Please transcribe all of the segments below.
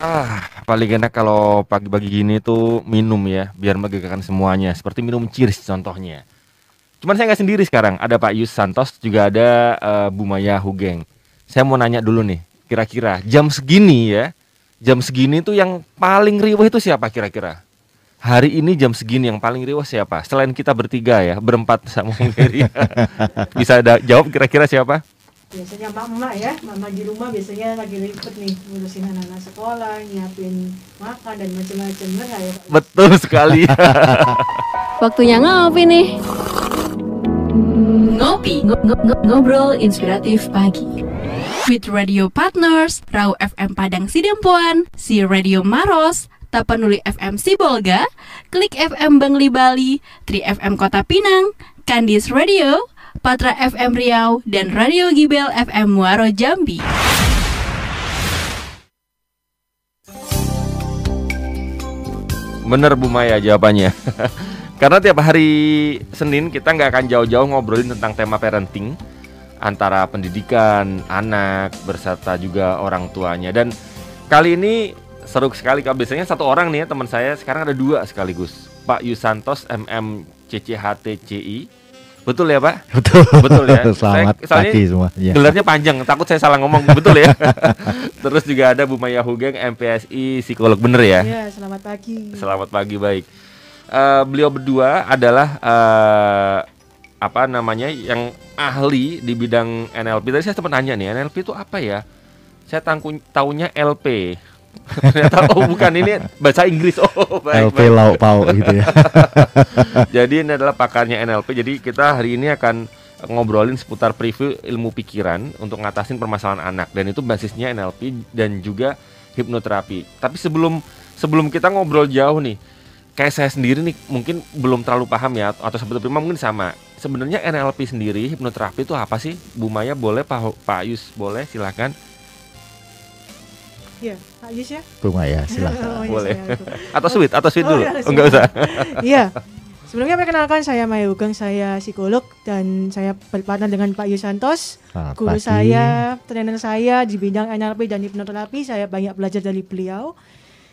Ah, paling enak kalau pagi-pagi gini tuh minum ya, biar melegakan semuanya. Seperti minum cheers contohnya. Cuman saya nggak sendiri sekarang, ada Pak Yus Santos, juga ada uh, Bu Maya Hugeng. Saya mau nanya dulu nih, kira-kira jam segini ya, jam segini tuh yang paling riuh itu siapa kira-kira? Hari ini jam segini yang paling riuh siapa? Selain kita bertiga ya, berempat sama. Bisa ada jawab kira-kira siapa? Biasanya mama ya mama di rumah biasanya lagi ribet nih ngurusin anak-anak sekolah nyiapin makan dan macam-macam benar ya Pak? betul sekali. Waktunya ngopi nih. Ngopi ng ng ng ngobrol inspiratif pagi. With radio partners Rau FM Padang Sidempuan si Radio Maros Tapanuli FM Sibolga Klik FM Bangli Bali Tri FM Kota Pinang Kandis Radio Patra FM Riau, dan Radio Gibel FM Muaro Jambi. Bener Bu Maya jawabannya. Karena tiap hari Senin kita nggak akan jauh-jauh ngobrolin tentang tema parenting antara pendidikan anak berserta juga orang tuanya dan kali ini seru sekali kalau biasanya satu orang nih ya teman saya sekarang ada dua sekaligus Pak Yusantos MM CCHTCI Betul ya Pak? Betul. Betul ya. Selamat saya, pagi semua. Ya. Gelarnya panjang, takut saya salah ngomong. Betul ya. Terus juga ada Bu Maya Hugeng, MPSI psikolog bener ya? Iya, selamat pagi. Selamat pagi, baik. Uh, beliau berdua adalah uh, apa namanya yang ahli di bidang NLP. Tadi saya sempat nanya nih, NLP itu apa ya? Saya tangku, taunya LP, Ternyata oh bukan ini bahasa Inggris. Oh baik. LP lauk pauk gitu ya. jadi ini adalah pakarnya NLP. Jadi kita hari ini akan ngobrolin seputar preview ilmu pikiran untuk ngatasin permasalahan anak dan itu basisnya NLP dan juga hipnoterapi. Tapi sebelum sebelum kita ngobrol jauh nih, kayak saya sendiri nih mungkin belum terlalu paham ya atau sebetulnya prima mungkin sama. Sebenarnya NLP sendiri hipnoterapi itu apa sih? Bu Maya boleh Pak Pak Yus boleh silakan. Iya, Pak Yus ya. Bunga ya, silakan. oh, iya, Boleh. atau sweet, atau sweet oh, dulu. Oh, enggak usah. Iya. Sebelumnya perkenalkan saya Maya Ugeng, saya psikolog dan saya berpartner dengan Pak Yus Santos. Selamat guru pagi. saya, trainer saya di bidang NLP dan hipnoterapi. Saya banyak belajar dari beliau.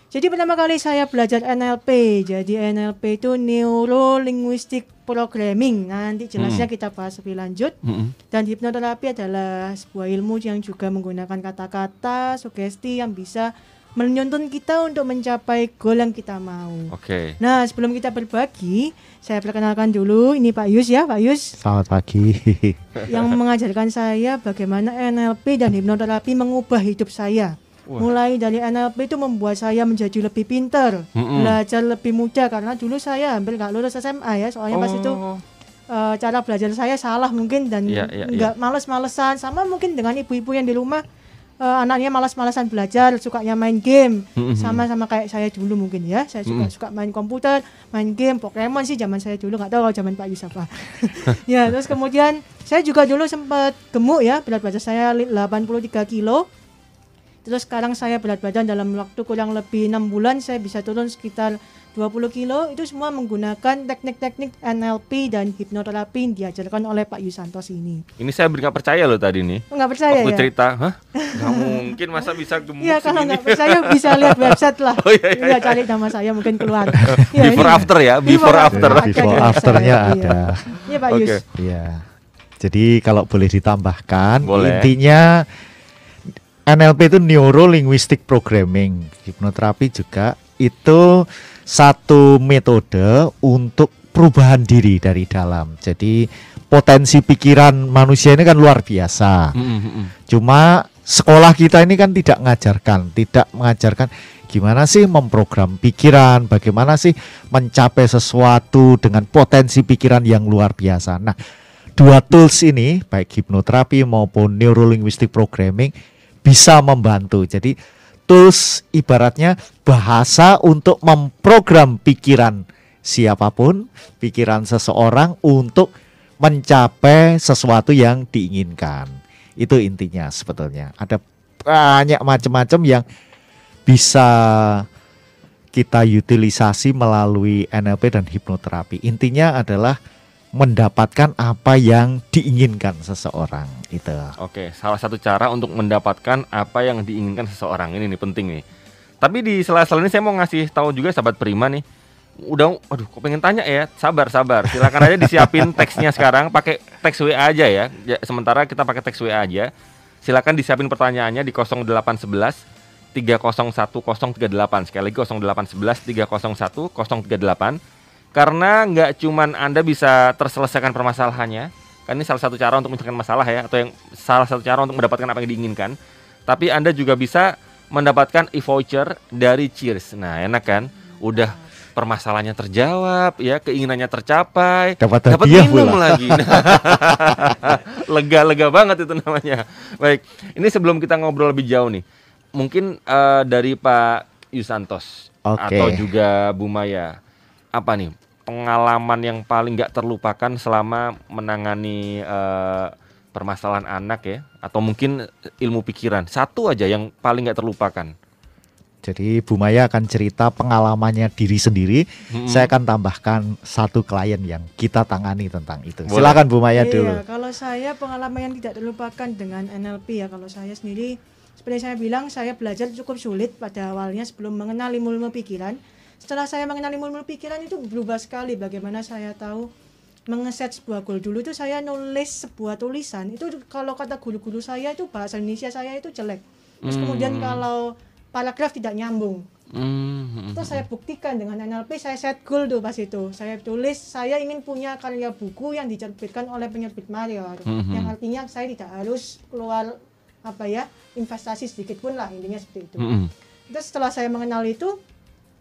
Jadi pertama kali saya belajar NLP. Jadi NLP itu Neuro Linguistic Programming. Nanti jelasnya hmm. kita bahas lebih lanjut. Hmm. Dan hipnoterapi adalah sebuah ilmu yang juga menggunakan kata-kata, sugesti yang bisa menuntun kita untuk mencapai goal yang kita mau. Oke. Okay. Nah, sebelum kita berbagi, saya perkenalkan dulu ini Pak Yus ya, Pak Yus. Selamat pagi. yang mengajarkan saya bagaimana NLP dan hipnoterapi mengubah hidup saya. Wah. Mulai dari NLP itu membuat saya menjadi lebih pintar, mm -mm. belajar lebih mudah karena dulu saya hampir nggak lulus SMA ya, soalnya oh. pas itu uh, cara belajar saya salah mungkin dan yeah, yeah, nggak yeah. males-malesan sama mungkin dengan ibu-ibu yang di rumah uh, anaknya malas-malasan belajar, sukanya main game, sama-sama kayak saya dulu mungkin ya. Saya suka mm -hmm. suka main komputer, main game, Pokemon sih zaman saya dulu nggak tahu kalau zaman Pak Yusuf ya, terus kemudian saya juga dulu sempat gemuk ya, berat badan saya 83 kilo. Terus sekarang saya berat badan dalam waktu kurang lebih enam bulan saya bisa turun sekitar 20 kilo itu semua menggunakan teknik-teknik NLP dan hipnoterapi yang diajarkan oleh Pak Yusantos ini. Ini saya nggak percaya loh tadi nih. Nggak percaya Waktu ya? cerita, hah? Nggak mungkin masa bisa gemuk Iya kalau nggak percaya bisa lihat website lah. Oh, iya, iya, iya. cari nama saya mungkin keluar. ya, before ini. after ya, before, before after. Before afternya ada. Iya Pak Yus. Iya. Jadi kalau boleh ditambahkan, boleh. intinya NLP itu Neuro Linguistic Programming, hipnoterapi juga itu satu metode untuk perubahan diri dari dalam. Jadi potensi pikiran manusia ini kan luar biasa. Mm -hmm. Cuma sekolah kita ini kan tidak mengajarkan, tidak mengajarkan gimana sih memprogram pikiran, bagaimana sih mencapai sesuatu dengan potensi pikiran yang luar biasa. Nah, dua tools ini baik hipnoterapi maupun neurolinguistic programming bisa membantu. Jadi tools ibaratnya bahasa untuk memprogram pikiran siapa pun, pikiran seseorang untuk mencapai sesuatu yang diinginkan. Itu intinya sebetulnya. Ada banyak macam-macam yang bisa kita utilisasi melalui NLP dan hipnoterapi. Intinya adalah mendapatkan apa yang diinginkan seseorang itu. Oke, salah satu cara untuk mendapatkan apa yang diinginkan seseorang ini nih penting nih. Tapi di sela-sela ini saya mau ngasih tahu juga sahabat Prima nih. Udah, aduh, kok pengen tanya ya? Sabar, sabar. Silakan aja disiapin teksnya sekarang. Pakai teks WA aja ya. ya sementara kita pakai teks WA aja. Silakan disiapin pertanyaannya di 0811 301038 sekali lagi 0811 301 038 karena nggak cuman anda bisa terselesaikan permasalahannya kan ini salah satu cara untuk menyelesaikan masalah ya atau yang salah satu cara untuk mendapatkan apa yang diinginkan tapi anda juga bisa mendapatkan e-voucher dari Cheers. Nah, enak kan? Udah permasalahannya terjawab, ya keinginannya tercapai, dapat dapat minum pula. lagi. Lega-lega banget itu namanya. Baik, ini sebelum kita ngobrol lebih jauh nih, mungkin uh, dari Pak Yusantos okay. atau juga Bu Maya, apa nih pengalaman yang paling nggak terlupakan selama menangani uh, permasalahan anak ya atau mungkin ilmu pikiran satu aja yang paling nggak terlupakan jadi Bu Maya akan cerita pengalamannya diri sendiri. Hmm. Saya akan tambahkan satu klien yang kita tangani tentang itu. Boleh. Silakan Bu Maya iya, dulu. Kalau saya pengalaman yang tidak terlupakan dengan NLP ya. Kalau saya sendiri seperti saya bilang saya belajar cukup sulit pada awalnya sebelum mengenal ilmu-ilmu pikiran. Setelah saya mengenal ilmu-ilmu pikiran itu berubah sekali bagaimana saya tahu mengeset sebuah goal dulu itu saya nulis sebuah tulisan itu kalau kata guru-guru saya itu bahasa Indonesia saya itu jelek terus hmm. kemudian kalau paragraf tidak nyambung hmm. itu saya buktikan dengan NLP saya set goal tuh pas itu saya tulis saya ingin punya karya buku yang diterbitkan oleh penerbit Marior hmm. yang artinya saya tidak harus keluar apa ya investasi sedikit pun lah intinya seperti itu hmm. terus setelah saya mengenal itu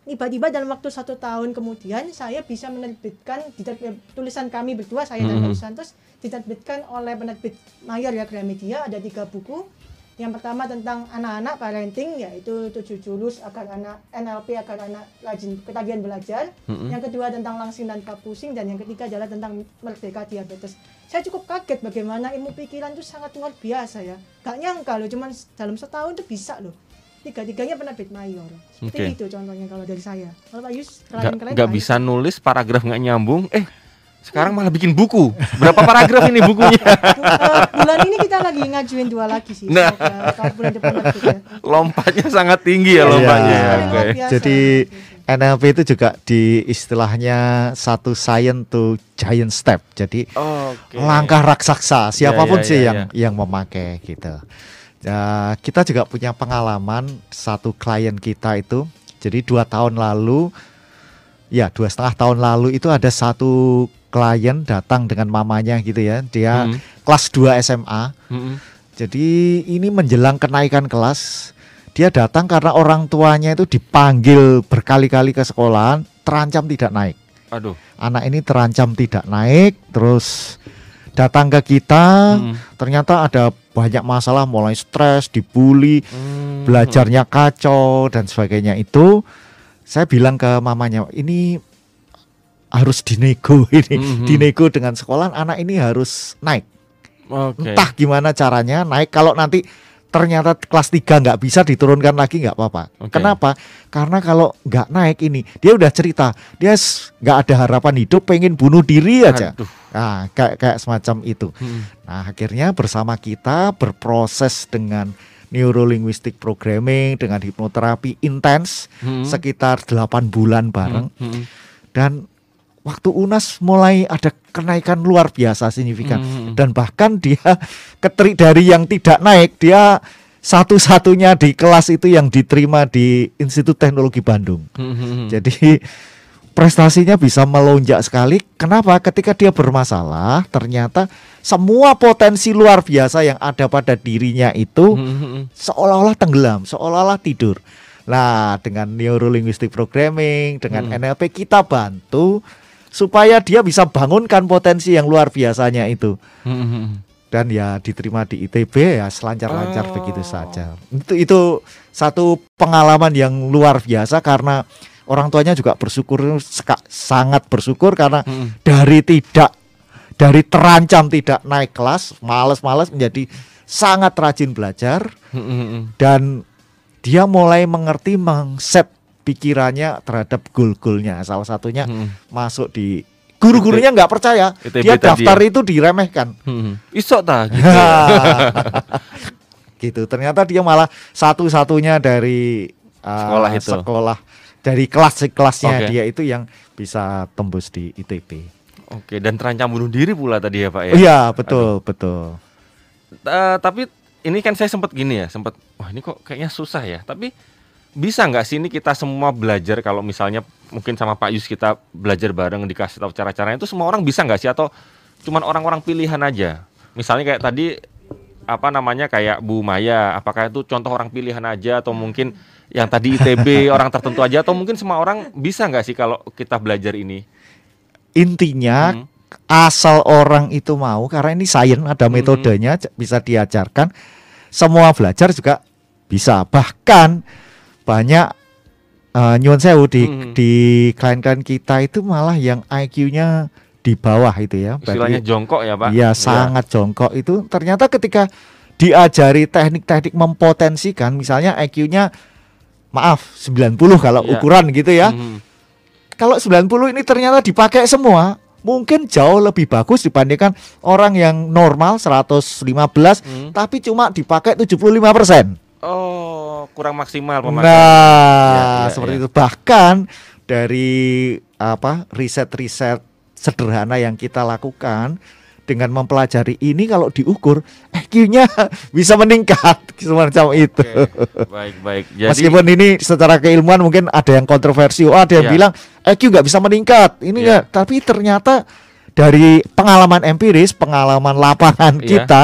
tiba-tiba dalam waktu satu tahun kemudian saya bisa menerbitkan tulisan kami berdua saya dan mm -hmm. Santos diterbitkan oleh penerbit mayor ya Gramedia ada tiga buku. Yang pertama tentang anak-anak parenting yaitu tujuh jurus agar anak NLP agar anak rajin ketagihan belajar. Mm-hmm. yang kedua tentang langsing dan pusing dan yang ketiga adalah tentang merdeka diabetes. Saya cukup kaget bagaimana ilmu pikiran itu sangat luar biasa ya. Gak nyangka loh cuman dalam setahun itu bisa loh tiga-tiganya penerbit mayor. Seperti okay. itu contohnya kalau dari saya. Kalau Pak Yus, kalian Gak bisa nulis paragraf nggak nyambung, eh sekarang malah bikin buku. Berapa paragraf ini bukunya? bulan ini kita lagi ngajuin dua lagi sih. Nah, bulan depan ya. Lompatnya sangat tinggi ya iya. lompatnya. Ya, okay. Jadi NLP itu juga di istilahnya satu science to giant step. Jadi okay. langkah raksasa siapa pun ya, ya, sih ya, yang ya. yang memakai gitu. Ya, kita juga punya pengalaman satu klien kita itu. Jadi dua tahun lalu, ya dua setengah tahun lalu itu ada satu klien datang dengan mamanya gitu ya. Dia hmm. kelas 2 SMA. Hmm. Jadi ini menjelang kenaikan kelas. Dia datang karena orang tuanya itu dipanggil berkali-kali ke sekolah, terancam tidak naik. Aduh. Anak ini terancam tidak naik, terus datang ke kita, hmm. ternyata ada banyak masalah, mulai stres, dibully, hmm. belajarnya kacau dan sebagainya itu. Saya bilang ke mamanya, ini harus dinego ini, hmm. dinego dengan sekolah, anak ini harus naik. Okay. Entah gimana caranya naik. Kalau nanti ternyata kelas 3 nggak bisa diturunkan lagi nggak apa-apa. Okay. Kenapa? Karena kalau nggak naik ini dia udah cerita dia nggak ada harapan hidup, pengen bunuh diri aja. Aduh. Nah kayak kayak semacam itu. Hmm. Nah akhirnya bersama kita berproses dengan neurolinguistic programming dengan hipnoterapi intens hmm. sekitar 8 bulan bareng hmm. Hmm. dan waktu UNAS mulai ada kenaikan luar biasa signifikan hmm. dan bahkan dia keteri dari yang tidak naik dia satu-satunya di kelas itu yang diterima di Institut Teknologi Bandung. Hmm. Jadi prestasinya bisa melonjak sekali. Kenapa? Ketika dia bermasalah, ternyata semua potensi luar biasa yang ada pada dirinya itu hmm. seolah-olah tenggelam, seolah-olah tidur. Nah, dengan neurolinguistic programming, dengan hmm. NLP kita bantu supaya dia bisa bangunkan potensi yang luar biasanya itu. Dan ya diterima di ITB ya selancar-lancar oh. begitu saja. Itu itu satu pengalaman yang luar biasa karena orang tuanya juga bersyukur sangat bersyukur karena hmm. dari tidak dari terancam tidak naik kelas, males-males menjadi sangat rajin belajar dan dia mulai mengerti mengset pikirannya terhadap goal-goalnya. Salah satunya hmm. masuk di guru-gurunya nggak percaya, ITB dia daftar ya. itu diremehkan. Hmm. Isok ta gitu. gitu. Ternyata dia malah satu-satunya dari uh, sekolah itu. Sekolah dari kelas-kelasnya okay. dia itu yang bisa tembus di ITB. Oke, dan terancam bunuh diri pula tadi ya, Pak ya. Iya, betul, Aduh. betul. Uh, tapi ini kan saya sempat gini ya, sempat wah ini kok kayaknya susah ya. Tapi bisa nggak sih ini kita semua belajar kalau misalnya mungkin sama Pak Yus kita belajar bareng dikasih tahu cara-caranya itu semua orang bisa nggak sih atau cuman orang-orang pilihan aja? Misalnya kayak tadi apa namanya kayak Bu Maya, apakah itu contoh orang pilihan aja atau mungkin yang tadi ITB orang tertentu aja atau mungkin semua orang bisa nggak sih kalau kita belajar ini? Intinya hmm. asal orang itu mau karena ini sains ada hmm. metodenya hmm. bisa diajarkan semua belajar juga bisa bahkan banyak uh, nyuwun sewu di hmm. di klien-klien kita itu malah yang IQ-nya di bawah itu ya. Istilahnya Bagi, jongkok ya Pak. Iya, ya sangat jongkok itu ternyata ketika diajari teknik-teknik mempotensikan misalnya IQ-nya maaf 90 kalau ya. ukuran gitu ya. Hmm. Kalau 90 ini ternyata dipakai semua, mungkin jauh lebih bagus dibandingkan orang yang normal 115 hmm. tapi cuma dipakai 75%. Oh, kurang maksimal pemakaian. Nah, ya, ya, seperti ya. itu. Bahkan dari apa riset-riset sederhana yang kita lakukan dengan mempelajari ini kalau diukur EQ-nya bisa meningkat semacam itu. Baik baik. Jadi, Meskipun ini secara keilmuan mungkin ada yang kontroversi, oh, ada yang ya. bilang EQ nggak bisa meningkat. Ini ya. ya, tapi ternyata dari pengalaman empiris, pengalaman lapangan ya. kita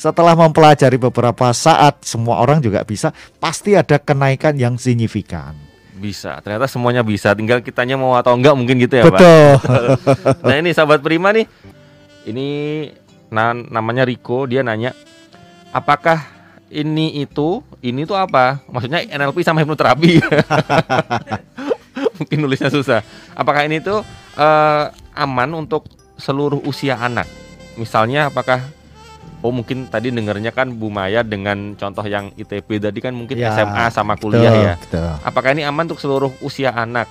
setelah mempelajari beberapa saat semua orang juga bisa pasti ada kenaikan yang signifikan. Bisa ternyata semuanya bisa. Tinggal kitanya mau atau enggak mungkin gitu ya betul. pak nah ini sahabat prima nih. Ini nah, namanya Riko dia nanya apakah ini itu ini tuh apa? Maksudnya NLP sama hipnoterapi. Mungkin nulisnya susah. Apakah ini tuh uh, aman untuk seluruh usia anak? Misalnya apakah Oh mungkin tadi dengarnya kan Bu Maya dengan contoh yang ITB tadi kan mungkin ya, SMA sama kuliah betul, ya. Betul. Apakah ini aman untuk seluruh usia anak?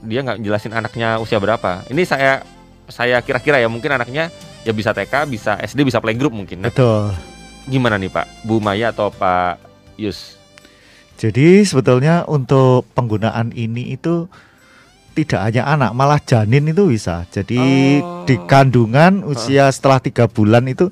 Dia nggak jelasin anaknya usia berapa. Ini saya saya kira-kira ya mungkin anaknya ya bisa TK, bisa SD, bisa playgroup mungkin. Nah, betul. Gimana nih Pak Bu Maya atau Pak Yus? Jadi sebetulnya untuk penggunaan ini itu tidak hanya anak, malah janin itu bisa. Jadi oh. di kandungan usia setelah tiga bulan itu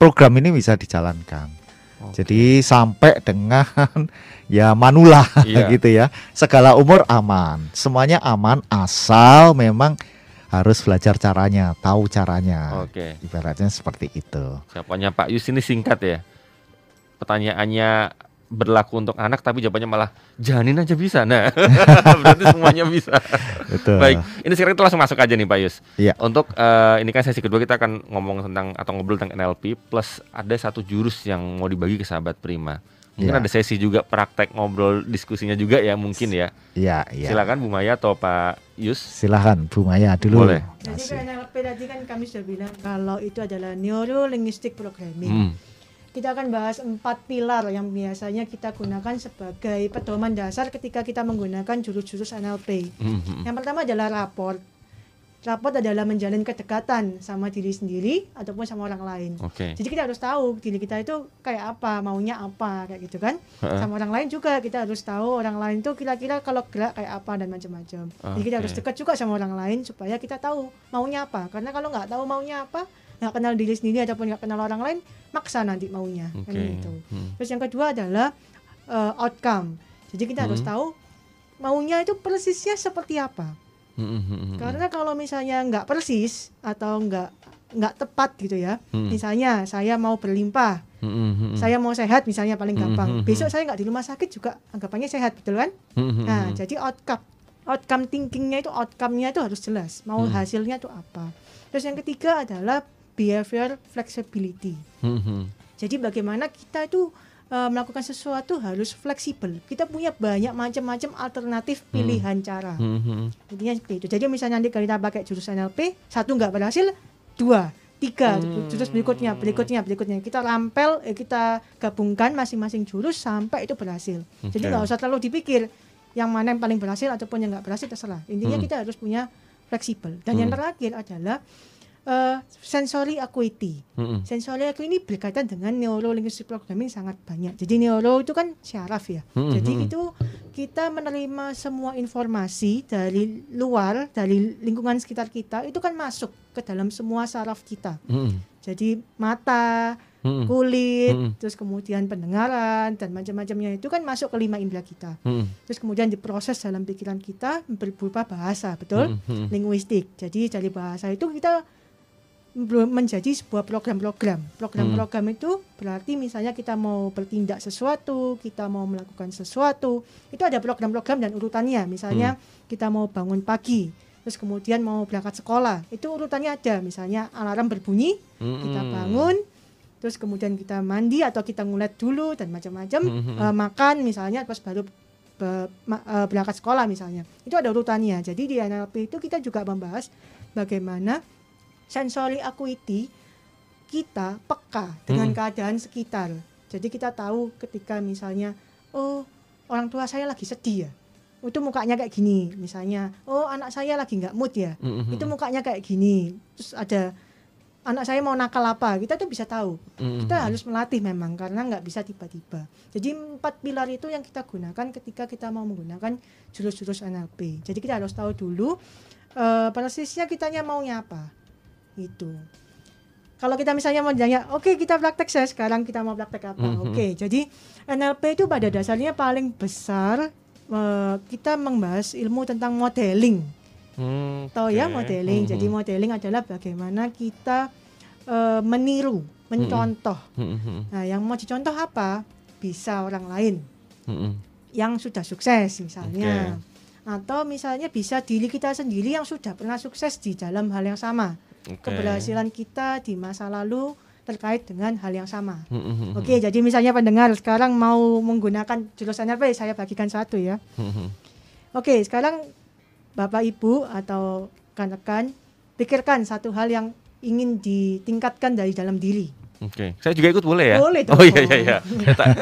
program ini bisa dijalankan. Okay. Jadi sampai dengan ya manula iya. gitu ya. Segala umur aman, semuanya aman asal memang harus belajar caranya, tahu caranya. Oke. Okay. Ibaratnya seperti itu. Siapanya Pak Yus ini singkat ya. Pertanyaannya berlaku untuk anak tapi jawabannya malah janin aja bisa. Nah, berarti semuanya bisa. Betul. Baik, ini sekarang itu langsung masuk aja nih Pak Yus. Iya. Untuk uh, ini kan sesi kedua kita akan ngomong tentang atau ngobrol tentang NLP plus ada satu jurus yang mau dibagi ke sahabat Prima. Mungkin ya. ada sesi juga praktek ngobrol diskusinya juga ya mungkin ya. Iya, iya. Silakan Bu Maya atau Pak Yus. Silakan Bu Maya dulu. Boleh. Jadi NLP tadi kan kami sudah bilang kalau itu adalah neuro linguistic programming. Hmm kita akan bahas empat pilar yang biasanya kita gunakan sebagai pedoman dasar ketika kita menggunakan jurus-jurus NLP. Mm-hmm. Yang pertama adalah raport. Raport adalah menjalin kedekatan sama diri sendiri ataupun sama orang lain. Okay. Jadi kita harus tahu diri kita itu kayak apa, maunya apa, kayak gitu kan. Uh-uh. Sama orang lain juga kita harus tahu orang lain itu kira-kira kalau gerak kayak apa dan macam-macam. Okay. Jadi kita harus dekat juga sama orang lain supaya kita tahu maunya apa. Karena kalau nggak tahu maunya apa, nggak kenal diri sendiri ataupun nggak kenal orang lain maksa nanti maunya okay. kan gitu hmm. terus yang kedua adalah uh, outcome jadi kita hmm. harus tahu maunya itu persisnya seperti apa hmm. hmm, hmm, karena kalau misalnya nggak persis atau nggak nggak tepat gitu ya hmm. misalnya saya mau berlimpah hmm. saya mau sehat misalnya paling gampang hmm. besok saya nggak di rumah sakit juga anggapannya sehat betul kan hmm. nah jadi outcome outcome thinkingnya itu outcome-nya itu harus jelas mau hmm. hasilnya itu apa terus yang ketiga adalah behavior flexibility. Mm-hmm. Jadi bagaimana kita itu uh, melakukan sesuatu harus fleksibel. Kita punya banyak macam-macam alternatif hmm. pilihan mm. cara. Mm-hmm. Intinya seperti itu. Jadi misalnya nanti kita pakai jurus NLP, satu nggak berhasil, dua, tiga, mm. jurus berikutnya, berikutnya, berikutnya. Kita rampel, eh, kita gabungkan masing-masing jurus sampai itu berhasil. Okay. Jadi nggak usah terlalu dipikir yang mana yang paling berhasil ataupun yang nggak berhasil terserah. Intinya mm. kita harus punya fleksibel. Dan mm. yang terakhir adalah uh, sensory acuity. Mm-hmm. Sensory acuity ini berkaitan dengan neuro linguistic programming sangat banyak. Jadi neuro itu kan syaraf ya. Mm-hmm. Jadi itu kita menerima semua informasi dari luar, dari lingkungan sekitar kita, itu kan masuk ke dalam semua saraf kita. Hmm. Jadi mata, kulit, hmm. terus kemudian pendengaran dan macam-macamnya itu kan masuk ke lima indera kita. Hmm. Terus kemudian diproses dalam pikiran kita berupa bahasa, betul? Hmm. Linguistik. Jadi dari bahasa itu kita menjadi sebuah program-program. Program-program hmm. itu berarti misalnya kita mau bertindak sesuatu, kita mau melakukan sesuatu, itu ada program-program dan urutannya. Misalnya hmm. kita mau bangun pagi, terus kemudian mau berangkat sekolah, itu urutannya ada. Misalnya alarm berbunyi, hmm. kita bangun, terus kemudian kita mandi atau kita ngulet dulu dan macam-macam, hmm. uh, makan misalnya, terus baru be, ma, uh, berangkat sekolah misalnya. Itu ada urutannya. Jadi di NLP itu kita juga membahas bagaimana sensory acuity kita peka dengan hmm. keadaan sekitar. Jadi kita tahu ketika misalnya oh orang tua saya lagi sedih ya. Itu mukanya kayak gini misalnya. Oh anak saya lagi nggak mood ya. Hmm. Itu mukanya kayak gini. Terus ada anak saya mau nakal apa kita tuh bisa tahu. Hmm. Kita harus melatih memang karena nggak bisa tiba-tiba. Jadi empat pilar itu yang kita gunakan ketika kita mau menggunakan jurus-jurus NLP. Jadi kita harus tahu dulu uh, persisnya kitanya maunya apa itu kalau kita misalnya mau tanya oke okay, kita praktek saya sekarang kita mau praktek apa mm -hmm. oke okay, jadi NLP itu pada dasarnya paling besar uh, kita membahas ilmu tentang modeling mm, tahu okay. ya modeling mm -hmm. jadi modeling adalah bagaimana kita uh, meniru mencontoh mm -hmm. nah yang mau dicontoh apa bisa orang lain mm -hmm. yang sudah sukses misalnya okay. atau misalnya bisa diri kita sendiri yang sudah pernah sukses di dalam hal yang sama okay. keberhasilan kita di masa lalu terkait dengan hal yang sama. Hmm, hmm, hmm, Oke, okay, jadi misalnya pendengar sekarang mau menggunakan jurusan apa? Saya bagikan satu ya. Oke, okay, sekarang Bapak Ibu atau rekan-rekan pikirkan satu hal yang ingin ditingkatkan dari dalam diri. Oke, okay. saya juga ikut boleh ya? Boleh dong. Oh iya iya iya.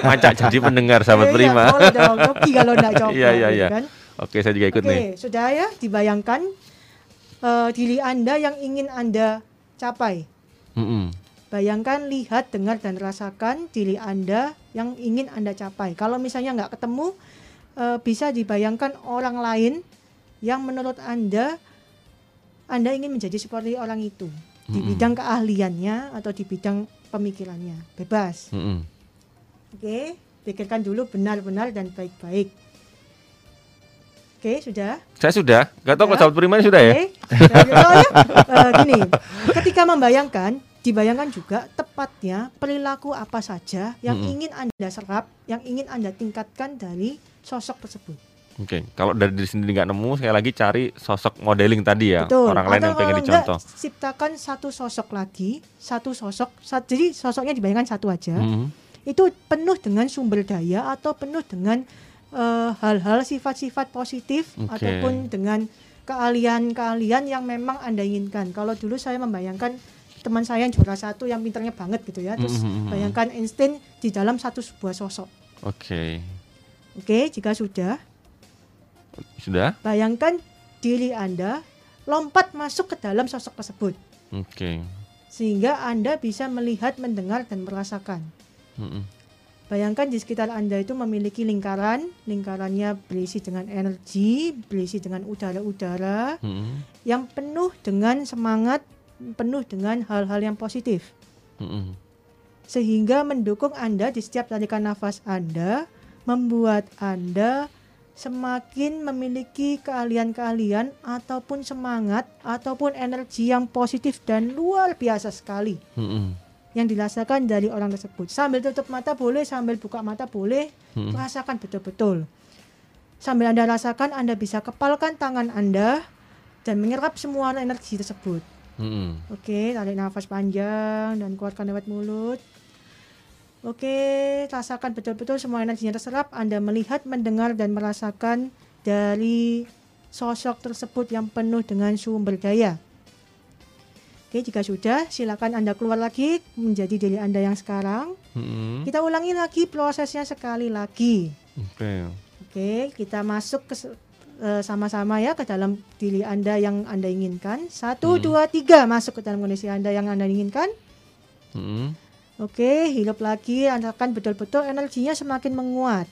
Macak jadi pendengar sahabat prima. Iya, boleh dong. Oke kalau enggak coba. Iya iya iya. Kan? Oke, saya juga ikut Oke, nih. Oke, sudah ya dibayangkan uh, diri Anda yang ingin Anda capai. Mm -hmm. Bayangkan, lihat, dengar, dan rasakan diri Anda yang ingin Anda capai. Kalau misalnya nggak ketemu, uh, bisa dibayangkan orang lain yang menurut Anda, Anda ingin menjadi seperti orang itu. Di mm -hmm. bidang keahliannya atau di bidang pemikirannya. Bebas. Mm -hmm. Oke, pikirkan dulu benar-benar dan baik-baik. Oke, sudah. Saya sudah. Gak tahu kalau sahabat prima sudah ya. Oke. Uh, gini, ketika membayangkan, dibayangkan juga tepatnya perilaku apa saja yang -hmm. ingin Anda serap, yang ingin Anda tingkatkan dari sosok tersebut. Oke, okay. kalau dari diri sendiri nggak nemu, sekali lagi cari sosok modeling tadi ya, Betul. orang lain Atau yang pengen dicontoh. Ciptakan satu sosok lagi, satu sosok, satu, jadi sosoknya dibayangkan satu aja. -hmm. Itu penuh dengan sumber daya atau penuh dengan Eh, hal-hal uh, sifat-sifat positif okay. ataupun dengan keahlian-keahlian yang memang anda inginkan. Kalau dulu saya membayangkan teman saya yang juara satu yang pinternya banget gitu ya, terus mm -hmm. bayangkan Einstein di dalam satu sebuah sosok. Oke. Okay. Oke, okay, jika sudah. Sudah. Bayangkan diri anda lompat masuk ke dalam sosok tersebut. Oke. Okay. Sehingga anda bisa melihat, mendengar dan merasakan. Mm -hmm. Bayangkan di sekitar Anda itu memiliki lingkaran, lingkarannya berisi dengan energi, berisi dengan udara-udara hmm. yang penuh dengan semangat, penuh dengan hal-hal yang positif. Hmm. Sehingga mendukung Anda di setiap tarikan nafas Anda, membuat Anda semakin memiliki keahlian-keahlian ataupun semangat ataupun energi yang positif dan luar biasa sekali. Hmm yang dirasakan dari orang tersebut. Sambil tutup mata boleh, sambil buka mata boleh, hmm. rasakan betul-betul. Sambil Anda rasakan, Anda bisa kepalkan tangan Anda dan menyerap semua energi tersebut. Hmm. Oke, tarik nafas panjang dan keluarkan lewat mulut. Oke, rasakan betul-betul semua energinya terserap. Anda melihat, mendengar, dan merasakan dari sosok tersebut yang penuh dengan sumber daya. Oke, jika sudah, silakan Anda keluar lagi menjadi diri Anda yang sekarang. Hmm. Kita ulangi lagi prosesnya sekali lagi. Oke. Oke, kita masuk ke uh, sama-sama ya ke dalam diri Anda yang Anda inginkan. Satu, hmm. dua, tiga, masuk ke dalam kondisi Anda yang Anda inginkan. Hmm. Oke, hidup lagi, rasakan betul-betul energinya semakin menguat.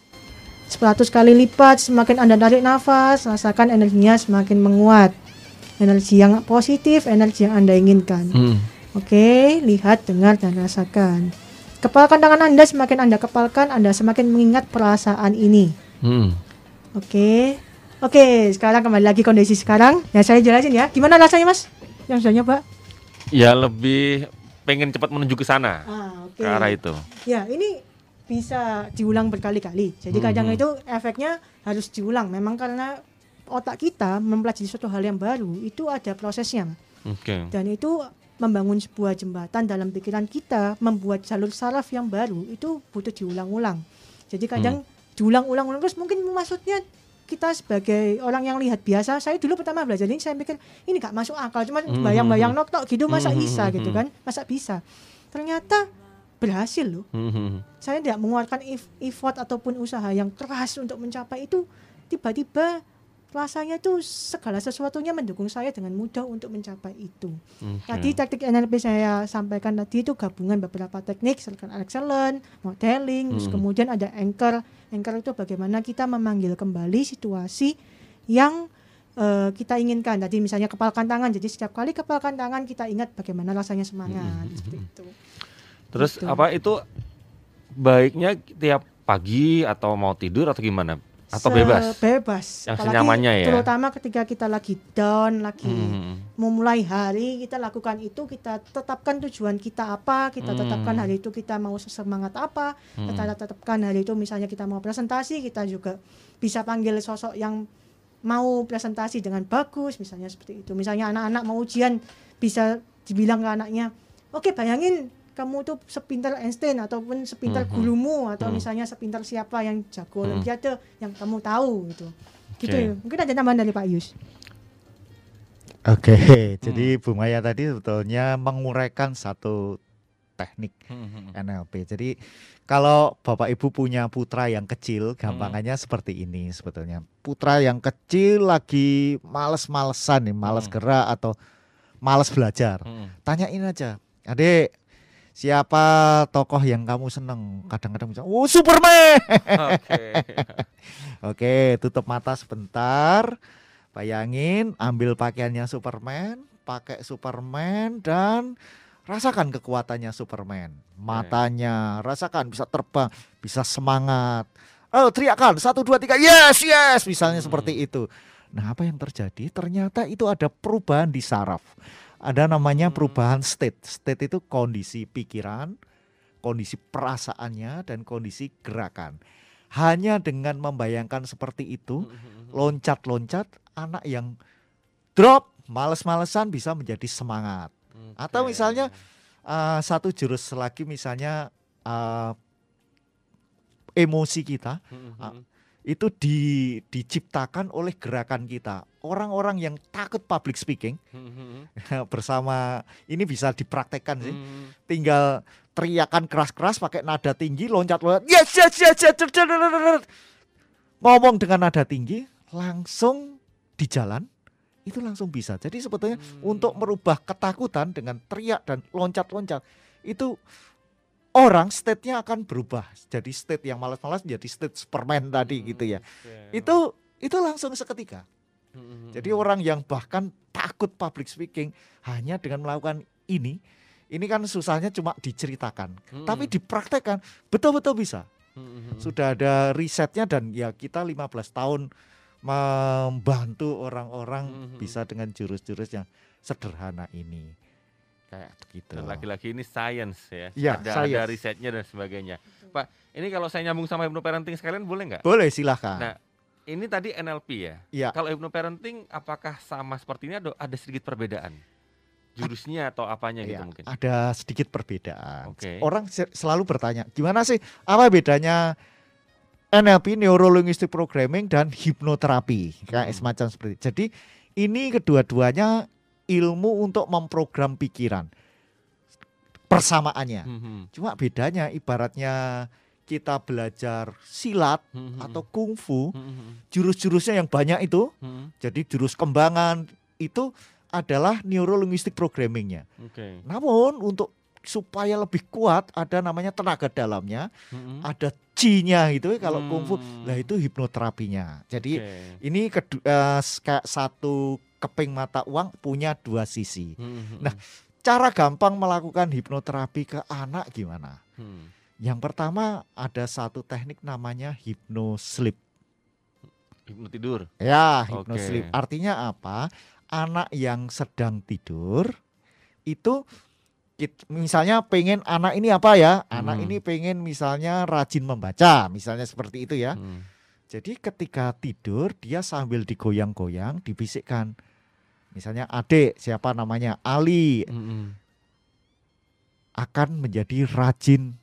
100 kali lipat semakin Anda tarik nafas, rasakan energinya semakin menguat. Energi yang positif, energi yang Anda inginkan. Hmm. Oke, lihat, dengar dan rasakan. Kepalkan tangan Anda semakin Anda kepalkan, Anda semakin mengingat perasaan ini. Hmm. Oke. Oke, sekarang kembali lagi kondisi sekarang. Ya saya jelasin ya. Gimana rasanya, Mas? Yang sudah nyoba? Ya lebih pengen cepat menuju ke sana. Ah, okay. Ke arah itu. Ya, ini bisa diulang berkali-kali. Jadi kadang hmm. itu efeknya harus diulang. Memang karena otak kita mempelajari suatu hal yang baru itu ada prosesnya. Okay. Dan itu membangun sebuah jembatan dalam pikiran kita, membuat jalur saraf yang baru itu butuh diulang-ulang. Jadi kadang hmm. diulang-ulang terus mungkin maksudnya kita sebagai orang yang lihat biasa, saya dulu pertama belajar ini saya pikir ini gak masuk akal, cuma hmm. bayang-bayang noktok gitu masa hmm. bisa gitu kan, masa bisa. Ternyata berhasil loh. Saya tidak mengeluarkan effort ataupun usaha yang keras untuk mencapai itu tiba-tiba rasanya tuh segala sesuatunya mendukung saya dengan mudah untuk mencapai itu. Okay. Tadi teknik NLP saya sampaikan tadi itu gabungan beberapa teknik, circle excellent, modeling, hmm. terus kemudian ada anchor. Anchor itu bagaimana kita memanggil kembali situasi yang uh, kita inginkan. Tadi misalnya kepalkan tangan, jadi setiap kali kepalkan tangan kita ingat bagaimana rasanya semangat hmm. seperti itu. Terus gitu. apa itu baiknya tiap pagi atau mau tidur atau gimana? Atau bebas? Bebas. Yang Apalagi senyamannya ya. Terutama ketika kita lagi down, lagi hmm. memulai hari, kita lakukan itu, kita tetapkan tujuan kita apa, kita hmm. tetapkan hari itu kita mau semangat apa, hmm. kita tetapkan hari itu misalnya kita mau presentasi, kita juga bisa panggil sosok yang mau presentasi dengan bagus, misalnya seperti itu. Misalnya anak-anak mau ujian bisa dibilang ke anaknya, oke okay, bayangin kamu tuh sepintar Einstein ataupun sepintar mm-hmm. gurumu atau mm-hmm. misalnya sepintar siapa yang jago mm-hmm. olimpiade yang kamu tahu gitu. Okay. Gitu ya. Mungkin ada tambahan dari Pak Yus. Oke, okay, hmm. jadi Bu Maya tadi sebetulnya menguraikan satu teknik hmm. NLP. Jadi kalau Bapak Ibu punya putra yang kecil, gampangannya hmm. seperti ini sebetulnya. Putra yang kecil lagi males-malesan nih, males hmm. gerak atau males belajar. Hmm. Tanyain aja, "Adik, siapa tokoh yang kamu seneng? Kadang-kadang bisa oh Superman! Oke. Okay. okay, tutup mata sebentar. Bayangin ambil pakaiannya Superman pakai Superman dan rasakan kekuatannya Superman. Matanya rasakan bisa terbang bisa semangat. Oh teriakan satu dua tiga yes yes misalnya hmm. seperti itu. Nah apa yang terjadi? Ternyata itu ada perubahan di saraf ada namanya hmm. perubahan state. State itu kondisi pikiran, kondisi perasaannya dan kondisi gerakan. Hanya dengan membayangkan seperti itu, hmm, hmm, loncat-loncat anak yang drop, males-malesan bisa menjadi semangat. Okay. Atau misalnya uh, satu jurus lagi misalnya uh, emosi kita. Uh, itu di, diciptakan oleh gerakan kita. Orang-orang yang takut public speaking mm-hmm. bersama ini bisa dipraktekkan sih. Mm. Tinggal teriakan keras-keras pakai nada tinggi, loncat-loncat. Yes, yes, yes, yes, yes. Ngomong dengan nada tinggi langsung di jalan itu langsung bisa. Jadi sebetulnya hmm. untuk merubah ketakutan dengan teriak dan loncat-loncat itu orang state-nya akan berubah jadi state yang malas-malas jadi state Superman tadi hmm, gitu ya. Okay. Itu itu langsung seketika. Hmm. Jadi orang yang bahkan takut public speaking hanya dengan melakukan ini, ini kan susahnya cuma diceritakan, hmm. tapi dipraktekkan betul-betul bisa. Hmm. Sudah ada risetnya dan ya kita 15 tahun membantu orang-orang hmm. bisa dengan jurus-jurus yang sederhana ini kayak gitu. Dan laki-laki ini science ya. ya ada, science. ada risetnya dan sebagainya. Pak, ini kalau saya nyambung sama hypnoparenting sekalian boleh nggak? Boleh, silahkan. Nah, ini tadi NLP ya. Iya. Kalau hypnoparenting apakah sama seperti ini atau ada sedikit perbedaan? Jurusnya atau apanya gitu iya, mungkin? Ada sedikit perbedaan. Okay. Orang selalu bertanya, gimana sih apa bedanya NLP Neuro Linguistic Programming dan hipnoterapi kayak hmm. semacam seperti. Jadi ini kedua-duanya ilmu untuk memprogram pikiran persamaannya. Mm -hmm. Cuma bedanya ibaratnya kita belajar silat mm -hmm. atau kungfu, mm -hmm. jurus-jurusnya yang banyak itu, mm -hmm. jadi jurus kembangan itu adalah neurolinguistic programmingnya. Okay. Namun untuk supaya lebih kuat ada namanya tenaga dalamnya, hmm. ada chi-nya gitu kalau hmm. kungfu. Lah itu hipnoterapinya. Jadi okay. ini kedua uh, kayak satu keping mata uang punya dua sisi. Hmm. Nah, cara gampang melakukan hipnoterapi ke anak gimana? Hmm. Yang pertama ada satu teknik namanya hipnosleep. Hipno tidur. Ya, hipnosleep. Okay. Artinya apa? Anak yang sedang tidur itu misalnya pengen anak ini apa ya? Anak hmm. ini pengen misalnya rajin membaca, misalnya seperti itu ya. Hmm. Jadi ketika tidur dia sambil digoyang-goyang, dibisikkan. Misalnya adik siapa namanya Ali. Hmm. akan menjadi rajin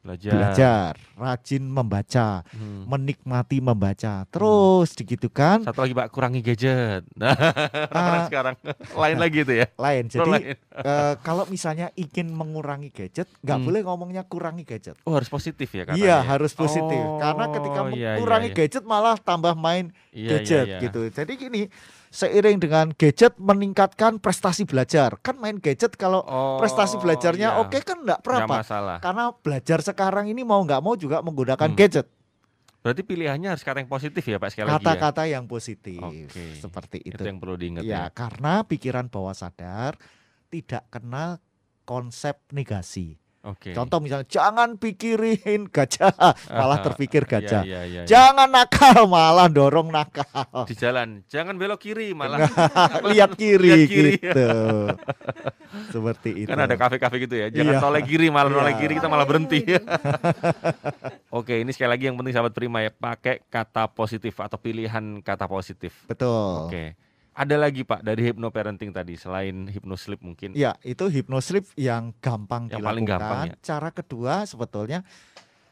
belajar, belajar rajin membaca, hmm. menikmati membaca. Terus hmm. gitu kan. Satu lagi Pak, kurangi gadget. Nah, uh, sekarang lain lagi itu ya. Lain. Jadi lain. Uh, kalau misalnya ingin mengurangi gadget, nggak hmm. boleh ngomongnya kurangi gadget. Oh, harus positif ya katanya. Iya, harus positif. Oh, Karena ketika iya, mengurangi iya, iya. gadget malah tambah main iya, gadget iya, iya. gitu. Jadi gini, seiring dengan gadget meningkatkan prestasi belajar. Kan main gadget kalau oh, prestasi belajarnya iya. oke okay kan enggak berapa. Karena belajar sekarang ini mau nggak mau juga menggunakan hmm. gadget. Berarti pilihannya harus kata yang positif ya Pak sekali ya? Kata-kata ya? yang positif. Okay. Seperti itu. Itu yang perlu diingat ya. Ya, karena pikiran bawah sadar tidak kenal konsep negasi. Okay. Contoh misalnya jangan pikirin gajah malah terpikir iya, gajah. Iya, iya, iya, jangan nakal malah dorong nakal. Di jalan jangan belok kiri malah lihat kiri, lihat kiri gitu. Seperti itu. Kan ada kafe-kafe gitu ya. Jangan iya. noleh kiri malah noleh iya. kiri kita malah berhenti. Oke, ini sekali lagi yang penting sahabat Prima ya, pakai kata positif atau pilihan kata positif. Betul. Oke. Ada lagi Pak dari hypnoparenting tadi selain hypnosleep mungkin? Ya, itu hypnosleep yang gampang yang dilakukan. Paling gampang ya. Cara kedua sebetulnya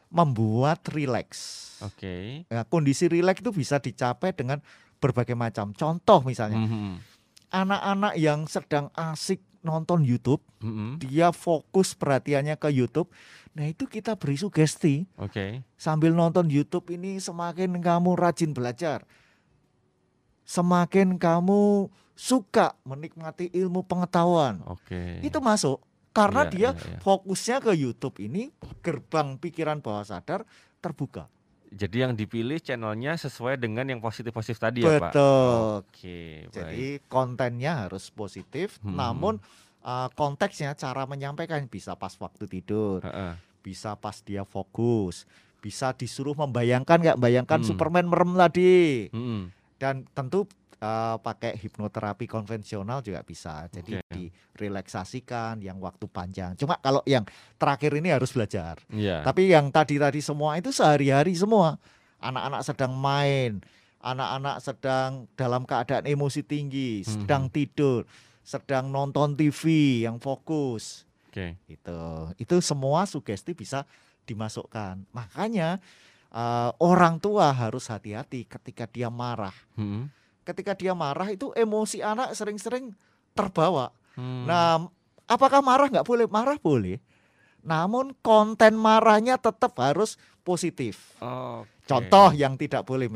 membuat rileks. Oke. Okay. Ya, kondisi rileks itu bisa dicapai dengan berbagai macam. Contoh misalnya, mm -hmm. anak-anak yang sedang asik nonton YouTube, mm -hmm. dia fokus perhatiannya ke YouTube. Nah itu kita beri sugesti. Oke. Okay. Sambil nonton YouTube ini semakin kamu rajin belajar semakin kamu suka menikmati ilmu pengetahuan. Oke. Itu masuk karena ya, dia ya, ya. fokusnya ke YouTube ini gerbang pikiran bawah sadar terbuka. Jadi yang dipilih channelnya sesuai dengan yang positif-positif tadi Betul. ya Pak? Betul. Oke. Jadi kontennya harus positif, hmm. namun uh, konteksnya cara menyampaikan bisa pas waktu tidur, uh -uh. bisa pas dia fokus, bisa disuruh membayangkan nggak bayangkan hmm. Superman merem tadi. Hmm dan tentu uh, pakai hipnoterapi konvensional juga bisa. Jadi okay. direlaksasikan yang waktu panjang. Cuma kalau yang terakhir ini harus belajar. Yeah. Tapi yang tadi-tadi semua itu sehari-hari semua. Anak-anak sedang main, anak-anak sedang dalam keadaan emosi tinggi, hmm. sedang tidur, sedang nonton TV yang fokus. Okay. Itu itu semua sugesti bisa dimasukkan. Makanya uh, orang tua harus hati-hati ketika dia marah. Hmm. Ketika dia marah itu emosi anak sering-sering terbawa. Hmm. Nah, apakah marah nggak boleh? Marah boleh. Namun konten marahnya tetap harus positif. Okay. Contoh yang tidak boleh.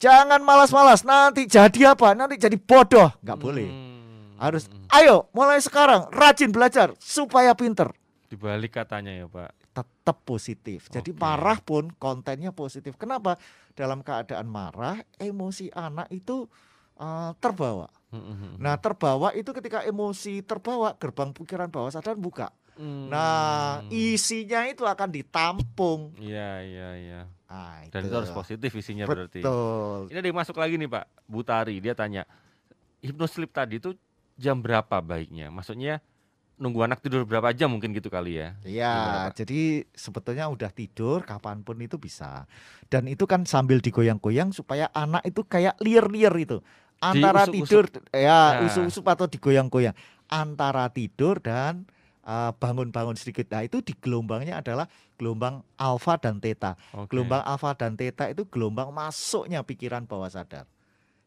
Jangan malas-malas. Nanti jadi apa? Nanti jadi bodoh. Nggak boleh. Hmm. Harus. Ayo, mulai sekarang rajin belajar supaya pinter. Dibalik katanya ya Pak tetap positif. Jadi okay. marah pun kontennya positif. Kenapa? Dalam keadaan marah, emosi anak itu uh, terbawa. Mm-hmm. Nah, terbawa itu ketika emosi terbawa, gerbang pikiran bawah sadar buka. Mm. Nah, isinya itu akan ditampung. Iya, iya, iya. Nah, Dan itu harus positif isinya Betul. berarti. Ini ada yang masuk lagi nih, Pak. Butari, dia tanya, hipnoslip tadi itu jam berapa baiknya? Maksudnya nunggu anak tidur berapa jam mungkin gitu kali ya? Iya, jadi sebetulnya udah tidur kapan pun itu bisa. Dan itu kan sambil digoyang-goyang supaya anak itu kayak liar-liar itu. Antara usuk, tidur ya nah. usup-usup atau digoyang-goyang. Antara tidur dan uh, bangun-bangun sedikit. Nah, itu di gelombangnya adalah gelombang alfa dan theta. Okay. Gelombang alfa dan theta itu gelombang masuknya pikiran bawah sadar.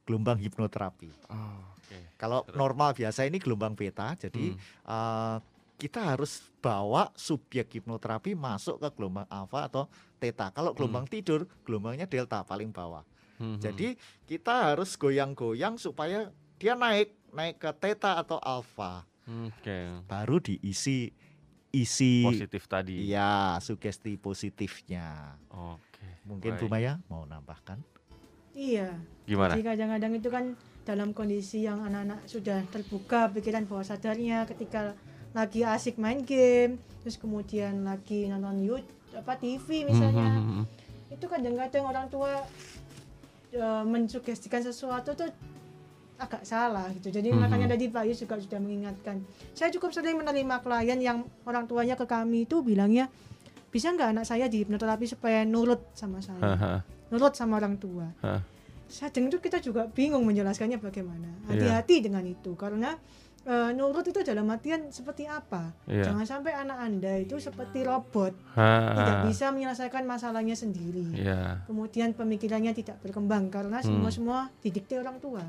Gelombang hipnoterapi. Oh. Okay. Kalau Terus. normal biasa ini gelombang beta, jadi hmm. uh, kita harus bawa subjek hipnoterapi masuk ke gelombang alfa atau theta. Kalau gelombang hmm. tidur, gelombangnya delta paling bawah. Hmm. Jadi kita harus goyang-goyang supaya dia naik, naik ke theta atau alfa. Okay. Baru diisi isi positif tadi. Iya, sugesti positifnya. Oke. Mungkin Bu Maya mau nambahkan? Iya. Gimana? Jadi kadang-kadang itu kan dalam kondisi yang anak-anak sudah terbuka pikiran bawah sadarnya ketika lagi asik main game, terus kemudian lagi nonton YouTube apa TV misalnya. Hmm, hmm, hmm. Itu kadang-kadang orang tua e, mensugestikan sesuatu tuh agak salah gitu. Jadi Mhm. makanya tadi Pak Yus juga sudah mengingatkan. Saya cukup sering menerima klien yang orang tuanya ke kami itu bilangnya bisa nggak anak saya di hipnoterapi supaya nurut sama saya, Haha. nurut sama orang tua. Dengar itu kita juga bingung menjelaskannya bagaimana. Iya. Hati-hati dengan itu karena eh, nurut itu dalam artian seperti apa? Iya. Jangan sampai anak anda itu seperti robot, Hah. tidak bisa menyelesaikan masalahnya sendiri. Iya. Kemudian pemikirannya tidak berkembang karena semua semua didikte orang tua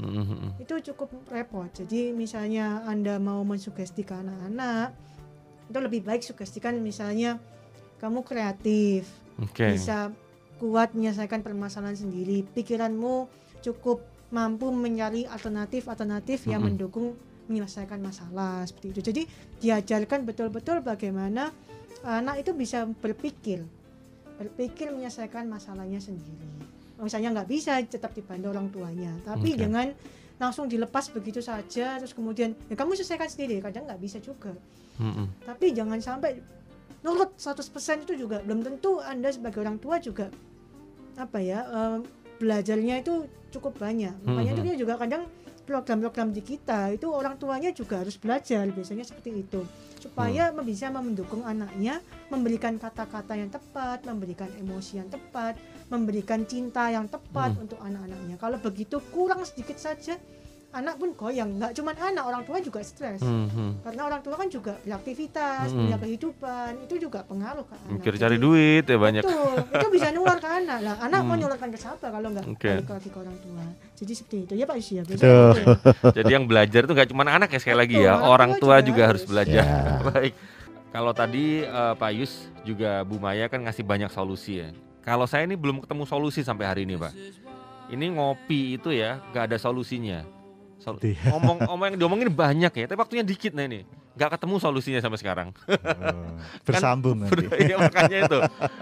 Hmm, hmm, hmm. itu cukup repot. Jadi misalnya Anda mau mensugestikan anak-anak, itu lebih baik sugestikan misalnya kamu kreatif, Oke. bisa kuat menyelesaikan permasalahan sendiri, pikiranmu cukup mampu mencari alternatif-alternatif yang Mm-mm. mendukung menyelesaikan masalah seperti itu. Jadi diajarkan betul-betul bagaimana anak itu bisa berpikir, berpikir menyelesaikan masalahnya sendiri. Misalnya nggak bisa tetap dibantu orang tuanya, tapi Oke. jangan langsung dilepas begitu saja terus kemudian ya kamu selesaikan sendiri kadang nggak bisa juga Hmm, hmm. tapi jangan sampai nurut 100% itu juga belum tentu Anda sebagai orang tua juga apa ya eh, belajarnya itu cukup banyak makanya itu Mhm. dia juga kadang program-program di kita itu orang tuanya juga harus belajar biasanya seperti itu supaya bisa mendukung anaknya memberikan kata-kata yang tepat memberikan emosi yang tepat memberikan cinta yang tepat Hmm. untuk anak-anaknya kalau begitu kurang sedikit saja anak pun goyang nggak cuma anak orang tua juga stres Hmm, hmm. karena orang tua kan juga beraktivitas, Mm-mm. punya kehidupan, itu juga pengaruh ke anak. Mikir Jadi, cari duit ya banyak. Betul, itu bisa nular ke anak lah. Anak mau Hmm. nularkan ke siapa kalau nggak Oke. balik lagi ke orang tua. Jadi seperti itu ya Pak Yus ya. Jadi yang belajar itu nggak cuma anak ya sekali lagi Betul, ya, orang orang tua juga juga harus harus. belajar. Ya. Baik. Kalau tadi eh, Pak Yus juga Bu Maya kan ngasih banyak solusi ya. Kalau saya ini belum ketemu solusi sampai hari ini Pak. Ini ngopi itu ya nggak ada solusinya. Sol- Iya. ngomong ngomong yang diomongin banyak ya, tapi waktunya dikit nah ini. Nggak ketemu solusinya sampai sekarang. Oh, bersambung nanti. Iya makanya itu.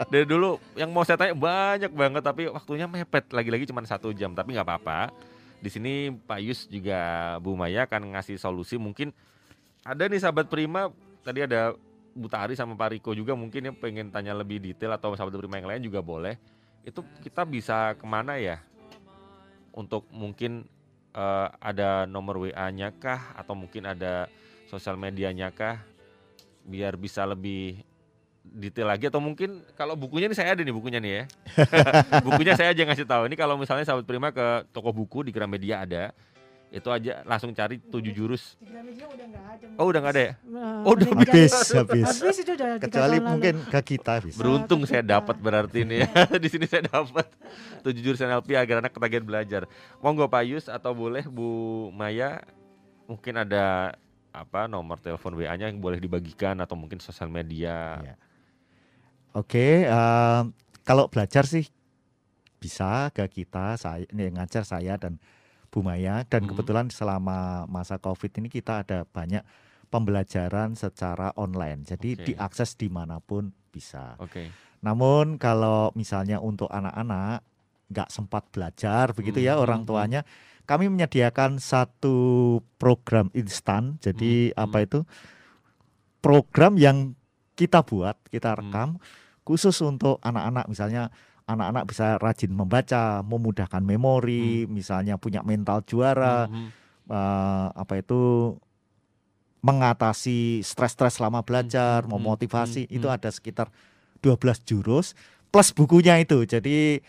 Dari dulu yang mau saya tanya banyak banget tapi waktunya mepet lagi-lagi cuma satu jam tapi nggak apa-apa. Di sini Pak Yus juga Bu Maya akan ngasih solusi mungkin ada nih sahabat Prima tadi ada Bu Tari sama Pak Riko juga mungkin yang pengen tanya lebih detail atau sahabat Prima yang lain juga boleh. Itu kita bisa ke mana ya? Untuk mungkin eh, ada nomor WA-nya kah atau mungkin ada sosial medianya kah biar bisa lebih detail lagi atau mungkin kalau bukunya ini saya ada nih bukunya nih ya. bukunya saya aja ngasih tahu. Ini kalau misalnya sahabat Prima ke toko buku di Gramedia ada. Itu aja langsung cari tujuh jurus. Oh, udah nggak ada ya? Eh, Oh, udah Habis, habis. Habis itu udah Kecuali mungkin ke kita bisa. Beruntung saya dapat berarti ini ya. di sini saya dapat tujuh jurus NLP agar anak ketagihan belajar. Monggo Pak Yus atau boleh Bu Maya mungkin ada apa nomor telepon WA-nya yang boleh dibagikan atau mungkin sosial media. Iya. Oke, em, kalau belajar sih bisa ke kita, saya ini yang ngajar saya dan Bu Maya dan Hmm. kebetulan selama masa Covid ini kita ada banyak pembelajaran secara online, jadi Oke. diakses di mana pun bisa. Oke. Namun kalau misalnya untuk anak-anak nggak sempat belajar begitu ya Hmm, orang hmm, tuanya, kami menyediakan satu program instan. Jadi Hmm, apa itu program yang kita buat, kita Hmm. rekam khusus untuk anak-anak misalnya anak-anak bisa rajin membaca, memudahkan memori, misalnya punya mental juara, Mhm. eh, apa itu mengatasi stres-stres selama belajar, Hmm, hmm, memotivasi hmm, itu hmm. ada sekitar 12 jurus plus bukunya itu. Jadi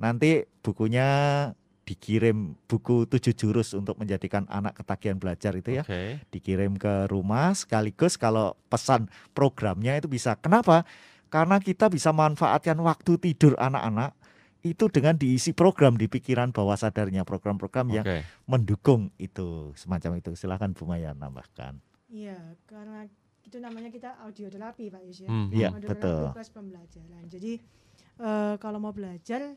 nanti bukunya dikirim buku tujuh jurus untuk menjadikan anak ketagihan belajar itu ya Oke. dikirim ke rumah sekaligus kalau pesan programnya itu bisa. Kenapa? Karena kita bisa manfaatkan waktu tidur anak-anak itu dengan diisi program di pikiran bawah sadarnya program-program yang Oke. mendukung itu semacam itu silahkan Bu Maya nambahkan Iya, karena itu namanya kita audioterapi Pak Yus ya. Mhm. Iya, betul. plus pembelajaran. Jadi eh, kalau mau belajar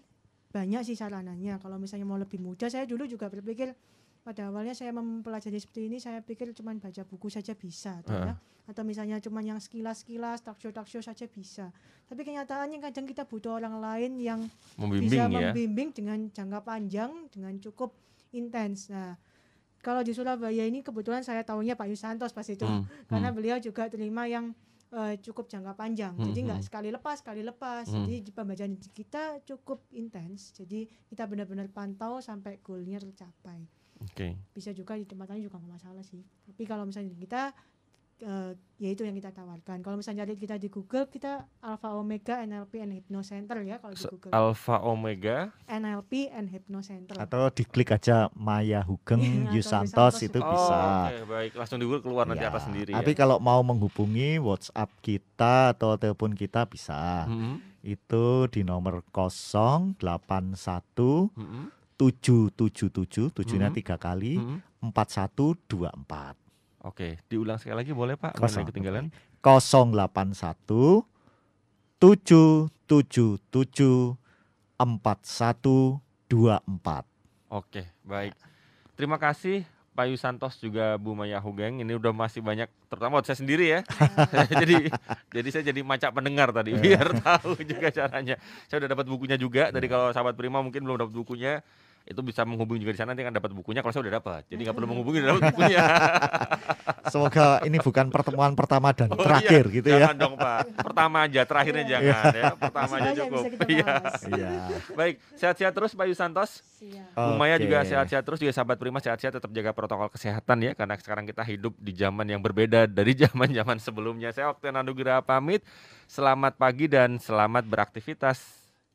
banyak sih sarananya. Kalau misalnya mau lebih mudah, saya dulu juga berpikir pada awalnya saya mempelajari seperti ini saya pikir cuma baca buku saja bisa uh. ya atau misalnya cuma yang sekilas-sekilas show saja bisa tapi kenyataannya kadang kita butuh orang lain yang membimbing, bisa ya? membimbing dengan jangka panjang dengan cukup intens nah kalau di Surabaya ini kebetulan saya tahunya Pak Yusantos pas itu hmm. karena hmm. beliau juga terima yang uh, cukup jangka panjang. Hmm. Jadi nggak hmm. sekali lepas, sekali lepas. Hmm. Jadi pembacaan kita cukup intens. Jadi kita benar-benar pantau sampai goalnya tercapai. Oke. Okay. Bisa juga di tempat lain juga nggak masalah sih. Tapi kalau misalnya kita uh, ya itu yang kita tawarkan. Kalau misalnya kita di Google kita Alpha Omega NLP and Hypno Center ya kalau di Google. Alpha Omega NLP and Hypno Center. Atau diklik aja Maya Hugeng iya, Yusantos itu oh, bisa. Okay, baik. Langsung di Google keluar nanti ya. atas sendiri. Tapi ya. kalau mau menghubungi WhatsApp kita atau telepon kita bisa. Mm -hmm. Itu di nomor 081 mm -hmm tujuh tujuh tujuh tujuhnya hmm. tiga kali empat satu dua empat Oke, diulang sekali lagi boleh Pak? Kosong ketinggalan. delapan satu tujuh tujuh tujuh empat satu dua empat. Oke, baik. Terima kasih Pak Yusantos juga Bu Maya Hugeng. Ini udah masih banyak, terutama saya sendiri ya. jadi jadi saya jadi macak pendengar tadi iya. biar tahu juga caranya. Saya udah dapat bukunya juga. Tadi kalau sahabat Prima mungkin belum dapat bukunya itu bisa menghubungi juga di sana nanti kan dapat bukunya kalau saya udah dapat. Jadi nggak perlu menghubungi udah dapat bukunya. Semoga ini bukan pertemuan pertama dan oh, terakhir iya. gitu jangan ya. Jangan dong pak. Pertama aja terakhirnya iya. jangan ya. Pertama aja cukup. iya. iya. Baik sehat-sehat terus Pak Yusantos. Umaya okay. juga sehat-sehat terus juga sahabat Prima sehat-sehat tetap jaga protokol kesehatan ya karena sekarang kita hidup di zaman yang berbeda dari zaman-zaman sebelumnya. Saya Gira pamit. Selamat pagi dan selamat beraktivitas